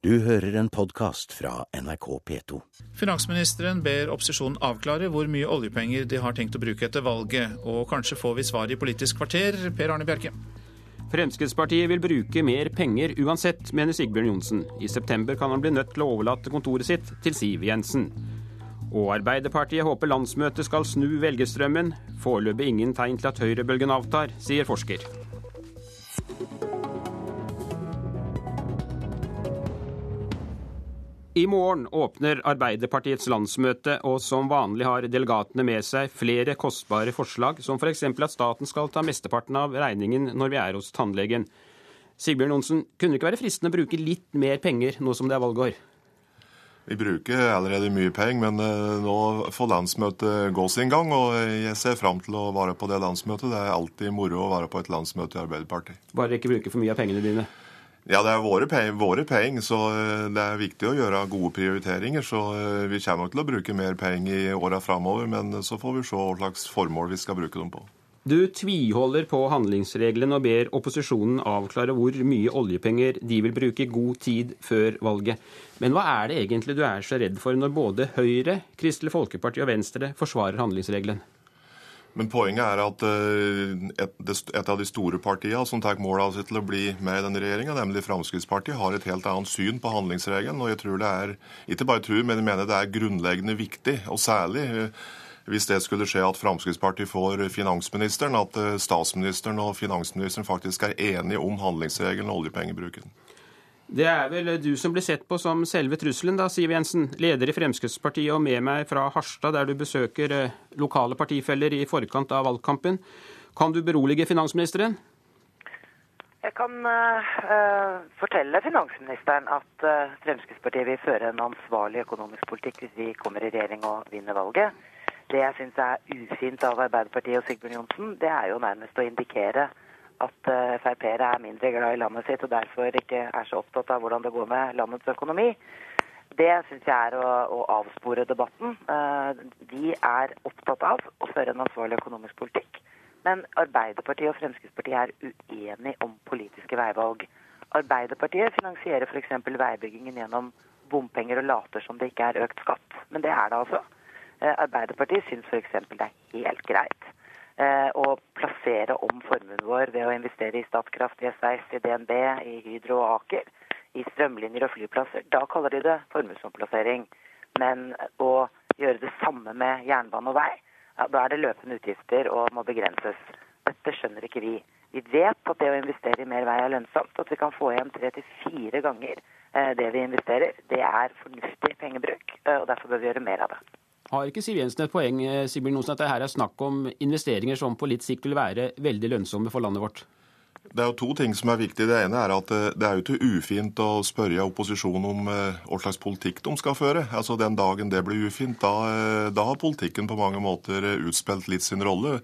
Du hører en podkast fra NRK P2. Finansministeren ber opposisjonen avklare hvor mye oljepenger de har tenkt å bruke etter valget, og kanskje får vi svar i Politisk kvarter. Per Arne Bjerke. Fremskrittspartiet vil bruke mer penger uansett, mener Sigbjørn Johnsen. I september kan han bli nødt til å overlate kontoret sitt til Siv Jensen. Og Arbeiderpartiet håper landsmøtet skal snu velgerstrømmen. Foreløpig ingen tegn til at høyrebølgen avtar, sier forsker. I morgen åpner Arbeiderpartiets landsmøte, og som vanlig har delegatene med seg flere kostbare forslag, som f.eks. at staten skal ta mesteparten av regningen når vi er hos tannlegen. Sigbjørn Johnsen, kunne det ikke være fristende å bruke litt mer penger nå som det er valgår? Vi bruker allerede mye penger, men eh, nå får landsmøtet gå sin gang. Og jeg ser fram til å være på det landsmøtet. Det er alltid moro å være på et landsmøte i Arbeiderpartiet. Bare ikke bruke for mye av pengene dine? Ja, det er våre penger, våre penger, så eh, det er viktig å gjøre gode prioriteringer. Så eh, vi kommer nok til å bruke mer penger i åra framover, men så får vi se hva slags formål vi skal bruke dem på. Du tviholder på handlingsregelen og ber opposisjonen avklare hvor mye oljepenger de vil bruke god tid før valget. Men hva er det egentlig du er så redd for når både Høyre, Kristelig Folkeparti og Venstre forsvarer handlingsregelen? Men poenget er at eh, et, av de store partiene som tar mål av seg til å bli med i denne regjeringa, nemlig Fremskrittspartiet, har et helt annet syn på handlingsregelen. Og jeg tror det er, ikke bare tror, men jeg mener det er grunnleggende viktig, og særlig eh, hvis det skulle skje at Fremskrittspartiet får finansministeren, at eh, statsministeren og finansministeren faktisk er enige om handlingsregelen og oljepengebruken. Det er vel du som blir sett på som selve trusselen, da, Siv Jensen. Leder i Fremskrittspartiet og med meg fra Harstad, der du besøker eh, lokale partifeller i forkant av valgkampen. Kan du berolige finansministeren? Jeg kan uh, fortelle finansministeren at uh, Fremskrittspartiet vil føre en ansvarlig økonomisk politikk hvis vi kommer i regjering og vinner valget. Det jeg syns er ufint av Arbeiderpartiet og Sigbjørn Johnsen, det er jo nærmest å indikere at uh, Frp-ere er mindre glad i landet sitt og derfor ikke er så opptatt av hvordan det går med landets økonomi. Det syns jeg er å, å avspore debatten. De vi er opptatt av å føre en ansvarlig økonomisk politikk. Men Arbeiderpartiet og Fremskrittspartiet er uenige om politiske veivalg. Arbeiderpartiet finansierer f.eks. veibyggingen gjennom bompenger og later som det ikke er økt skatt. Men det er det altså. Uh, Arbeiderpartiet syns f.eks. det er helt greit å eh, plassere om formuen vår ved å investere i Statkraft, i Sveis, i DNB, i Hydro og Aker, i strømlinjer og flyplasser. Da kaller de det formuesomplassering. Men å gjøre det samme med jernbane og vei, ja, da er det løpende utgifter og må begrenses. Dette skjønner ikke vi. Vi vet at det å investere i mer vei er lønnsomt. At vi kan få igjen tre til fire ganger eh, det vi investerer. Det er fornuftig pengebruk, eh, og derfor bør vi gjøre mer av det. Har ikke Siv Jensen et poeng Sibir Nosen, at det her er snakk om investeringer som på litt sikt vil være veldig lønnsomme for landet vårt? Det er jo to ting som er viktig. Det ene er at eh, det er jo ikke ufint å spørre opposisjonen om eh, hva slags politikk de skal føre. Altså Den dagen det blir ufint, da, da har politikken på mange måter utspilt litt sin rolle.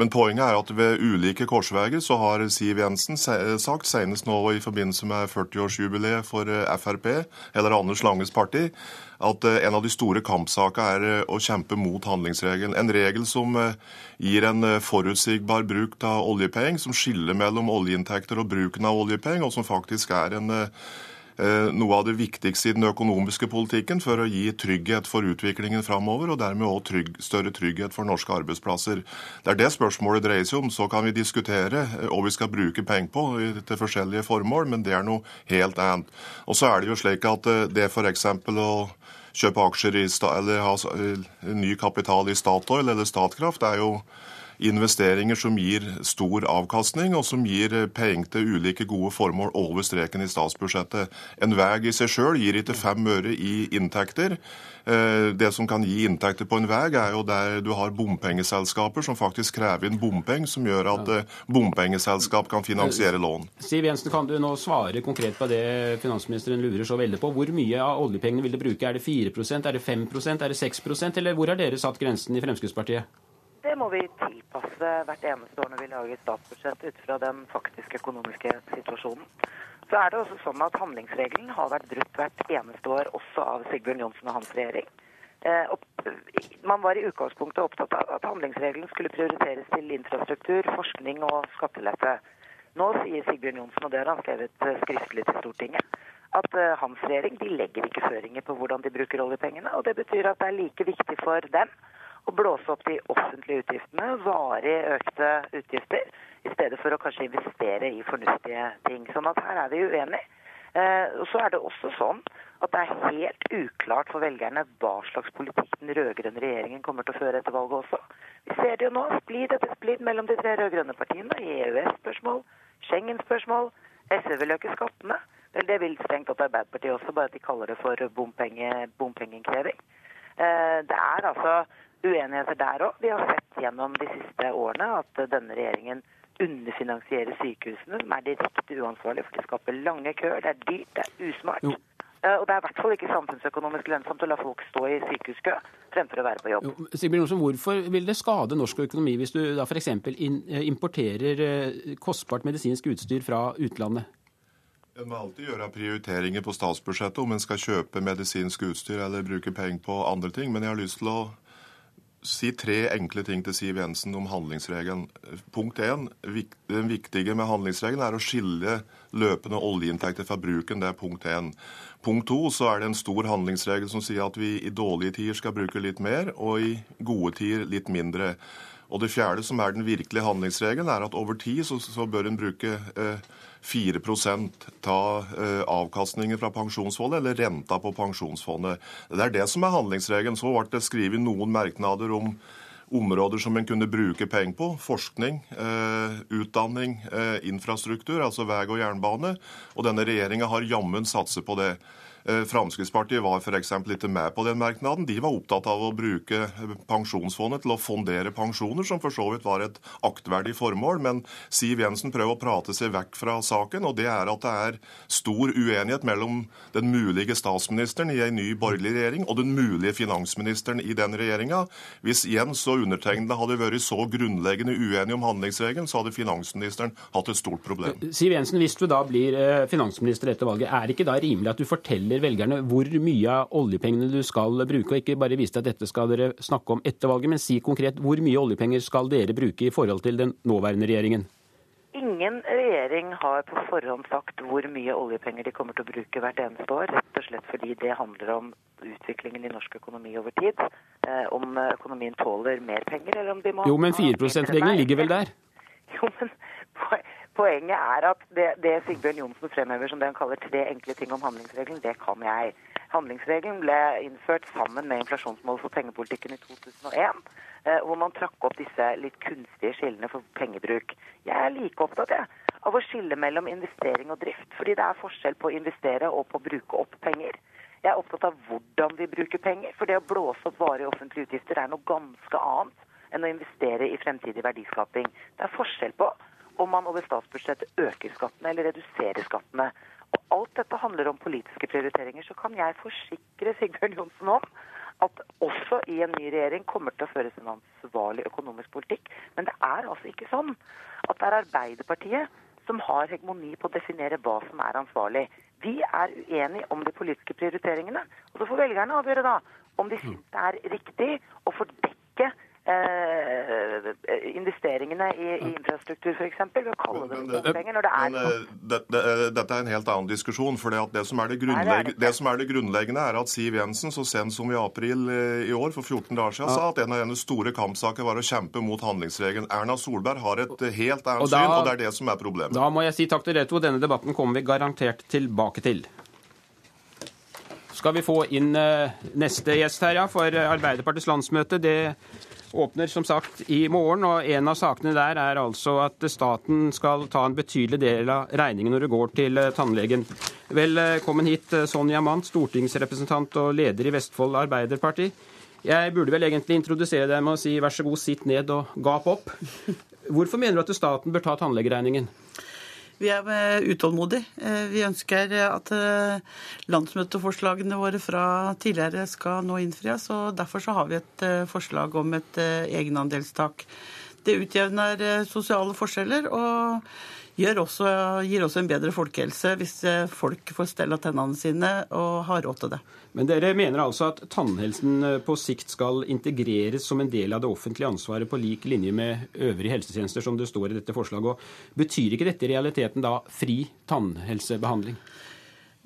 Men poenget er at ved ulike korsveier så har Siv Jensen sagt, senest nå i forbindelse med 40-årsjubileet for Frp, eller Anders Langes parti, at eh, en av de store kampsakene er eh, å kjempe mot handlingsregelen. En regel som eh, gir en forutsigbar bruk av oljepenger, som skiller mellom oljeinntekter og bruken av oljepenger, og som faktisk er en noe av det viktigste i den økonomiske politikken for å gi trygghet for utviklingen framover, og dermed òg trygg, større trygghet for norske arbeidsplasser. Det er det spørsmålet dreier seg om. Så kan vi diskutere hva vi skal bruke penger på til forskjellige formål, men det er noe helt annet. Og så er det jo slik at det f.eks. å kjøpe aksjer i, eller ha ny kapital i Statoil eller Statkraft, er jo investeringer som gir stor avkastning, og som gir penger til ulike gode formål over streken i statsbudsjettet. En vei i seg sjøl gir ikke fem øre i inntekter. Eh, det som kan gi inntekter på en vei, er jo der du har bompengeselskaper som faktisk krever inn bompenger, som gjør at eh, bompengeselskap kan finansiere lån. Siv Jensen, kan du nå svare konkret på det finansministeren lurer så veldig på? Hvor mye av oljepengene vil dere bruke? Er det 4% er det 5% er det 6% eller hvor har dere satt grensen i Fremskrittspartiet? Det må vi tilpasse hvert eneste år når vi lager statsbudsjett ut fra den faktiske økonomiske situasjonen. Så er det også sånn at Handlingsregelen har vært brutt hvert eneste år, også av Sigbjørn Johnsen og hans regjering. Eh, man var i utgangspunktet opptatt av at handlingsregelen skulle prioriteres til infrastruktur, forskning og skattelette. Nå sier Sigbjørn Johnsen, og det har han skrevet eh, skriftlig til Stortinget, at uh, hans regjering de legger ikke føringer på hvordan de bruker oljepengene. og Det betyr at det er like viktig for dem å blåse opp de offentlige utgiftene, varig økte utgifter, i stedet for å kanskje investere i fornuftige ting. Sånn at her er vi uenige. Eh, og så er det også sånn at det er helt uklart for velgerne hva slags politikk den rød-grønne regjeringen kommer til å føre etter valget også. Vi ser det jo nå, splid etter splid mellom de tre rød-grønne partiene i EØS-spørsmål, Schengen-spørsmål. SV vil øke skattene. Vel, det vil strengt tatt Arbeiderpartiet også, bare at de kaller det for bompenge, bompengeinnkreving. Eh, det er altså uenigheter der òg. Vi har sett gjennom de siste årene at denne regjeringen underfinansierer sykehusene, som er direkte uansvarlig, for de skaper lange køer, det er dyrt, det er usmart. Jo. Eh, og det er i hvert fall ikke samfunnsøkonomisk lønnsomt å la folk stå i sykehuskø fremfor å være på jobb. Jo, Sigbjørn Olsen, Hvorfor vil det skade norsk økonomi hvis du da f.eks. Eh, importerer kostbart medisinsk utstyr fra utlandet? En må alltid gjøre prioriteringer på statsbudsjettet om en skal kjøpe medisinsk utstyr eller bruke penger på andre ting. Men jeg har lyst til å si tre enkle ting til Siv Jensen om handlingsregelen. Punkt én. Det viktige med handlingsregelen er å skille løpende oljeinntekter fra bruken. Det er punkt én. Punkt to så er det en stor handlingsregel som sier at vi i dårlige tider skal bruke litt mer, og i gode tider litt mindre. Og det fjerde, som er den virkelige handlingsregelen, er at over tid så, så bør en bruke eh, 4 ta eh, avkastningen fra pensjonsfondet eller renta på pensjonsfondet. Det er det som er handlingsregelen. Så ble det skrevet noen merknader om områder som en kunne bruke penger på. Forskning, eh, utdanning, eh, infrastruktur, altså vei og jernbane. Og denne regjeringa har jammen satset på det. Eh, Fremskrittspartiet var f.eks. ikke med på den merknaden. De var opptatt av å bruke pensjonsfondet til å fondere pensjoner, som for så vidt var et aktverdig formål. Men Siv Jensen prøver å prate seg vekk fra saken, og det er at det er stor uenighet mellom den mulige statsministeren i en ny borgerlig regjering og den mulige finansministeren i den regjeringa. Hvis Jens og undertegnede hadde vært så grunnleggende uenige om handlingsregelen, så hadde finansministeren hatt et stort problem. Siv Jensen, hvis du da blir eh, finansminister etter valget, er det ikke da rimelig at du forteller forteller velgerne hvor mye av oljepengene du skal bruke, og ikke bare vise at dette skal dere snakke om etter valget, men si konkret hvor mye oljepenger skal dere bruke i forhold til den nåværende regjeringen? Ingen regjering har på forhånd sagt hvor mye oljepenger de kommer til å bruke hvert eneste år. Rett og slett fordi det handler om utviklingen i norsk økonomi over tid. Eh, om økonomien tåler mer penger, eller om de må Jo, men 4 %-regelen ligger vel der? Jo, men Poenget er at det, det Sigbjørn Johnsen fremhever som det han kaller tre enkle ting om handlingsregelen, det kan jeg. Handlingsregelen ble innført sammen med inflasjonsmålet for pengepolitikken i 2001, eh, hvor man trakk opp disse litt kunstige skillene for pengebruk. Jeg er like opptatt jeg, av å skille mellom investering og drift, fordi det er forskjell på å investere og på å bruke opp penger. Jeg er opptatt av hvordan vi bruker penger, for det å blåse opp varige offentlige utgifter er noe ganske annet enn å investere i fremtidig verdiskaping. Det er forskjell på om man over statsbudsjettet øker skattene eller reduserer skattene. Og alt dette handler om politiske prioriteringer. Så kan jeg forsikre Sigbjørn Johnsen om at også i en ny regjering kommer til å føres en ansvarlig økonomisk politikk. Men det er altså ikke sånn at det er Arbeiderpartiet som har hegemoni på å definere hva som er ansvarlig. Vi er uenige om de politiske prioriteringene. Og så får velgerne avgjøre da om de syns det er riktig å fordekke eh, investeringene i, i infrastruktur f.eks. ved å kalle det bompenger når det er men, eh, det, det, Dette er en helt annen diskusjon. for det, det, som er det, grunnlegg, det, som er det grunnleggende, er at Siv Jensen så sent som i april eh, i år, for 14 dager siden, ja. sa at en av hennes store kampsaker var å kjempe mot handlingsregelen. Erna Solberg har et eh, helt annet syn, og det er det som er problemet. Da må jeg si takk til dere to. Denne debatten kommer vi garantert tilbake til skal vi få inn neste gjest her, ja, for Arbeiderpartiets landsmøte. Det åpner som sagt i morgen, og en av sakene der er altså at staten skal ta en betydelig del av regningen når du går til eh, tannlegen. Velkommen hit, eh, Sonja Mandt, stortingsrepresentant og leder i Vestfold Arbeiderparti. Jeg burde vel egentlig introdusere deg med å si vær så god, sitt ned og gap opp. Hvorfor mener du at staten bør ta tannlegeregningen? Vi er eh, utålmodige. Eh, vi ønsker at eh, landsmøteforslagene våre fra tidligere skal nå innfries. og Derfor så har vi et forslag om et egenandelstak. Det utjevner sosiale forskjeller og også, gir også en bedre folkehelse hvis folk får stell av tennene sine og har råd til det. Men dere mener altså at tannhelsen eh, på sikt skal integreres som en del av det offentlige ansvaret på lik linje med øvrige helsetjenester, som det står i dette forslaget. Og betyr ikke dette i realiteten da fri tannhelsebehandling?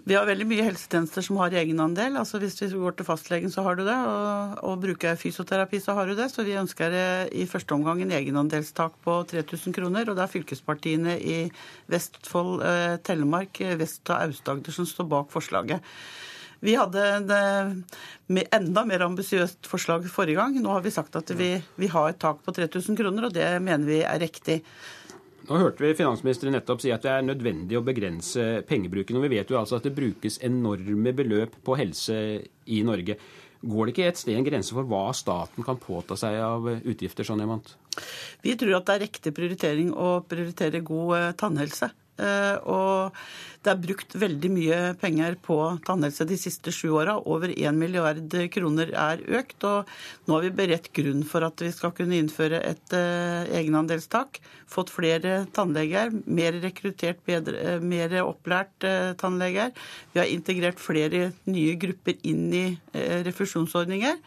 Vi har veldig mye helsetjenester som har egenandel. Altså Hvis du går til fastlegen, så har du det. Og, og bruker fysioterapi, så har du det. Så vi ønsker i første omgang en egenandelstak på 3000 kroner. Og det er fylkespartiene i Vestfold, eh, Telemark, Vest- og Aust-Agder som står bak forslaget. Vi hadde en enda mer ambisiøst forslag forrige gang. Nå har vi sagt at vi, vi har et tak på 3000 kroner, og det mener vi er riktig. Nå hørte vi finansministeren nettopp si at det er nødvendig å begrense pengebruken. Og vi vet jo altså at det brukes enorme beløp på helse i Norge. Går det ikke et sted en grense for hva staten kan påta seg av utgifter? sånn jeg Vi tror at det er riktig prioritering å prioritere god eh, tannhelse. Eh, og det er brukt veldig mye penger på tannhelse de siste sju åra. Over 1 milliard kroner er økt. Og nå har vi beredt grunn for at vi skal kunne innføre et eh, egenandelstak. Fått flere tannleger, mer rekruttert, bedre, eh, mer opplært tannleger. Vi har integrert flere nye grupper inn i refusjonsordninger.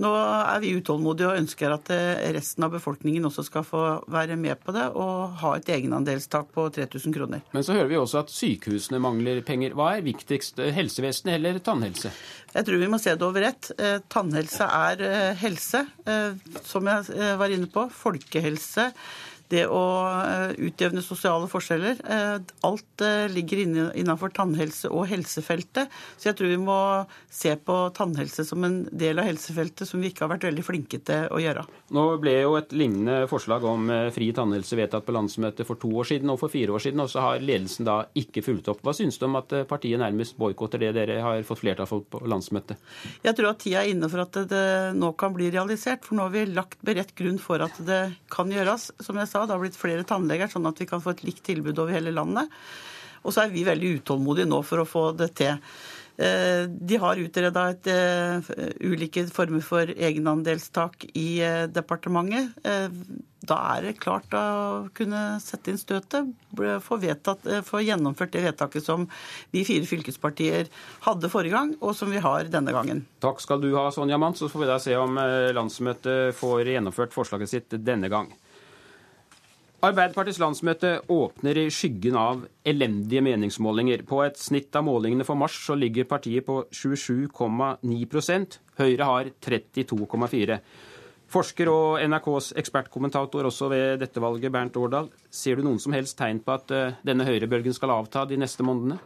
Nå er vi utålmodige og ønsker at eh, resten av befolkningen også skal få være med på det og ha et egenandelstak på 3000 kroner. Men så hører vi også at sykehusene mangler penger. Hva er viktigst, eh, helsevesenet eller tannhelse? Jeg tror vi må se det over ett. Eh, tannhelse er helse, som jeg var inne på. Folkehelse det å eh, utjevne sosiale forskjeller. Eh, alt eh, ligger innenfor tannhelse- og helsefeltet. Så jeg tror vi må se på tannhelse som en del av helsefeltet som vi ikke har vært veldig flinke til å gjøre. Nå ble jo et lignende forslag om fri tannhelse vedtatt på landsmøtet for to år siden og for fire år siden, og så har ledelsen da ikke fulgt opp. Hva syns du om at partiet nærmest boikotter det dere har fått flertall for på landsmøtet? Jeg tror at tida er inne for at det nå kan bli realisert, for nå har vi lagt beredt grunn for at det kan gjøres. Som jeg sa, det har blitt flere tannleger, sånn at vi kan få et likt tilbud over hele landet. Og så er vi veldig utålmodige nå for å få det til. Eh, de har utreda uh, ulike former for egenandelstak i uh, departementet. Da er det klart å kunne sette inn støtet. Få, vedtatt, få gjennomført det vedtaket som vi fire fylkespartier hadde forrige gang, og som vi har denne gangen. Takk skal du ha, Sonja Mandt. Så får vi da se om landsmøtet får gjennomført forslaget sitt denne gang. Arbeiderpartiets landsmøte åpner i skyggen av elendige meningsmålinger. På et snitt av målingene for mars så ligger partiet på 27,9% Høyre har 32,4 Forsker og NRKs ekspertkommentator også ved dette valget, Bernt Årdal. Ser du noen som helst tegn på at eh, denne høyrebølgen skal avta de neste månedene?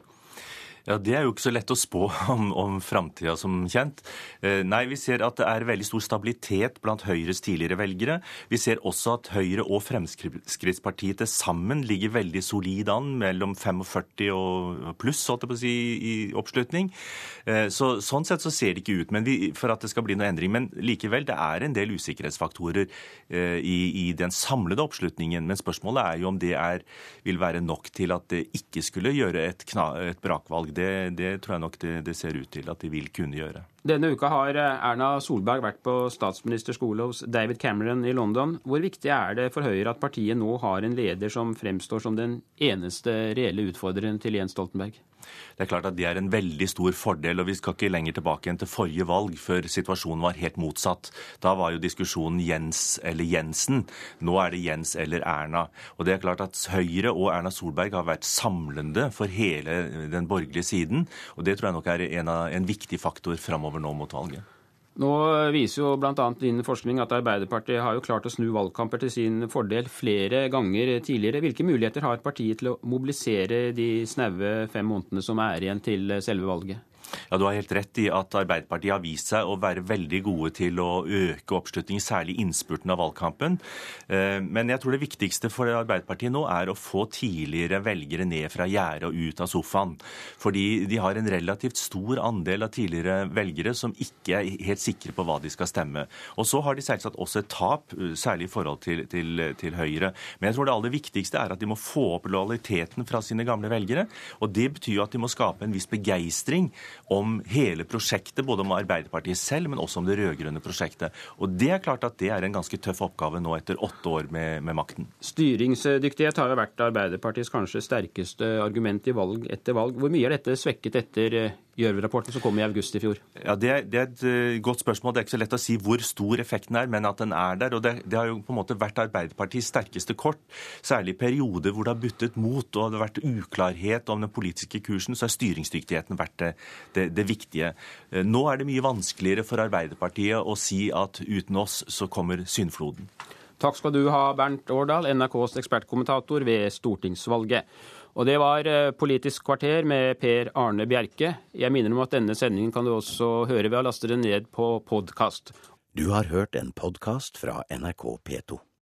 Ja, Det er jo ikke så lett å spå om, om framtida, som kjent. Eh, nei, vi ser at det er veldig stor stabilitet blant Høyres tidligere velgere. Vi ser også at Høyre og Fremskrittspartiet til sammen ligger veldig solid an, mellom 45 og pluss, holdt å si, i oppslutning. Eh, så, sånn sett så ser det ikke ut men vi, for at det skal bli noe endring. Men likevel, det er en del usikkerhetsfaktorer eh, i, i den samlede oppslutningen. Men spørsmålet er jo om det er, vil være nok til at det ikke skulle gjøre et, kna, et brakvalg det, det tror jeg nok det, det, ser ut til at de vil kunne gjøre. Denne uka har eh, Erna Solberg vært på statsministerskole hos David Cameron i London. Hvor viktig er det for Høyre at partiet nå har en leder som fremstår som den eneste reelle utfordreren til Jens Stoltenberg? Det er klart at det er en veldig stor fordel, og vi skal ikke lenger tilbake enn til forrige valg, før situasjonen var helt motsatt. Da var jo diskusjonen Jens eller Jensen. Nå er det Jens eller Erna. Og det er klart at Høyre og Erna Solberg har vært samlende for hele den borgerlige siden, og det tror jeg nok er en, av, en viktig faktor framover nå mot valget. Nå viser jo bl.a. din forskning at Arbeiderpartiet har jo klart å snu valgkamper til sin fordel flere ganger tidligere. Hvilke muligheter har partiet til å mobilisere de snaue fem månedene som er igjen til selve valget? Ja, Du har helt rett i at Arbeiderpartiet har vist seg å være veldig gode til å øke oppslutning, særlig innspurten av valgkampen. Eh, men jeg tror det viktigste for Arbeiderpartiet nå er å få tidligere velgere ned fra gjerdet og ut av sofaen. Fordi de har en relativt stor andel av tidligere velgere som ikke er helt sikre på hva de skal stemme. Og så har de selvsagt også et tap, særlig i forhold til, til, til Høyre. Men jeg tror det aller viktigste er at de må få opp lojaliteten fra sine gamle velgere. Og det betyr jo at de må skape en viss begeistring om hele prosjektet, både om Arbeiderpartiet selv, men også om det rød-grønne prosjektet. Og det er klart at det er en ganske tøff oppgave nå etter åtte år med, med makten. Styringsdyktighet har jo vært Arbeiderpartiets kanskje sterkeste argument i valg etter valg. Hvor mye er dette svekket etter Gjørv-rapporten som kom i august i fjor? Ja, det, det, er et uh, godt spørsmål. Det er ikke så lett å si hvor stor effekten er, men at den er der. og Det, det har jo på en måte vært Arbeiderpartiets sterkeste kort. Særlig i perioder hvor det har buttet mot og det har vært uklarhet om den politiske kursen, så har styringsdyktigheten vært det, det, det viktige. Uh, nå er det mye vanskeligere for Arbeiderpartiet å si at uten oss så kommer syndfloden. Takk skal du ha, Bernt Årdal, NRKs ekspertkommentator ved stortingsvalget. Og det var eh, Politisk kvarter med Per Arne Bjerke. Jeg minner om at denne sendingen kan du også høre ved å laste den ned på podkast. Du har hørt en podkast fra NRK P2.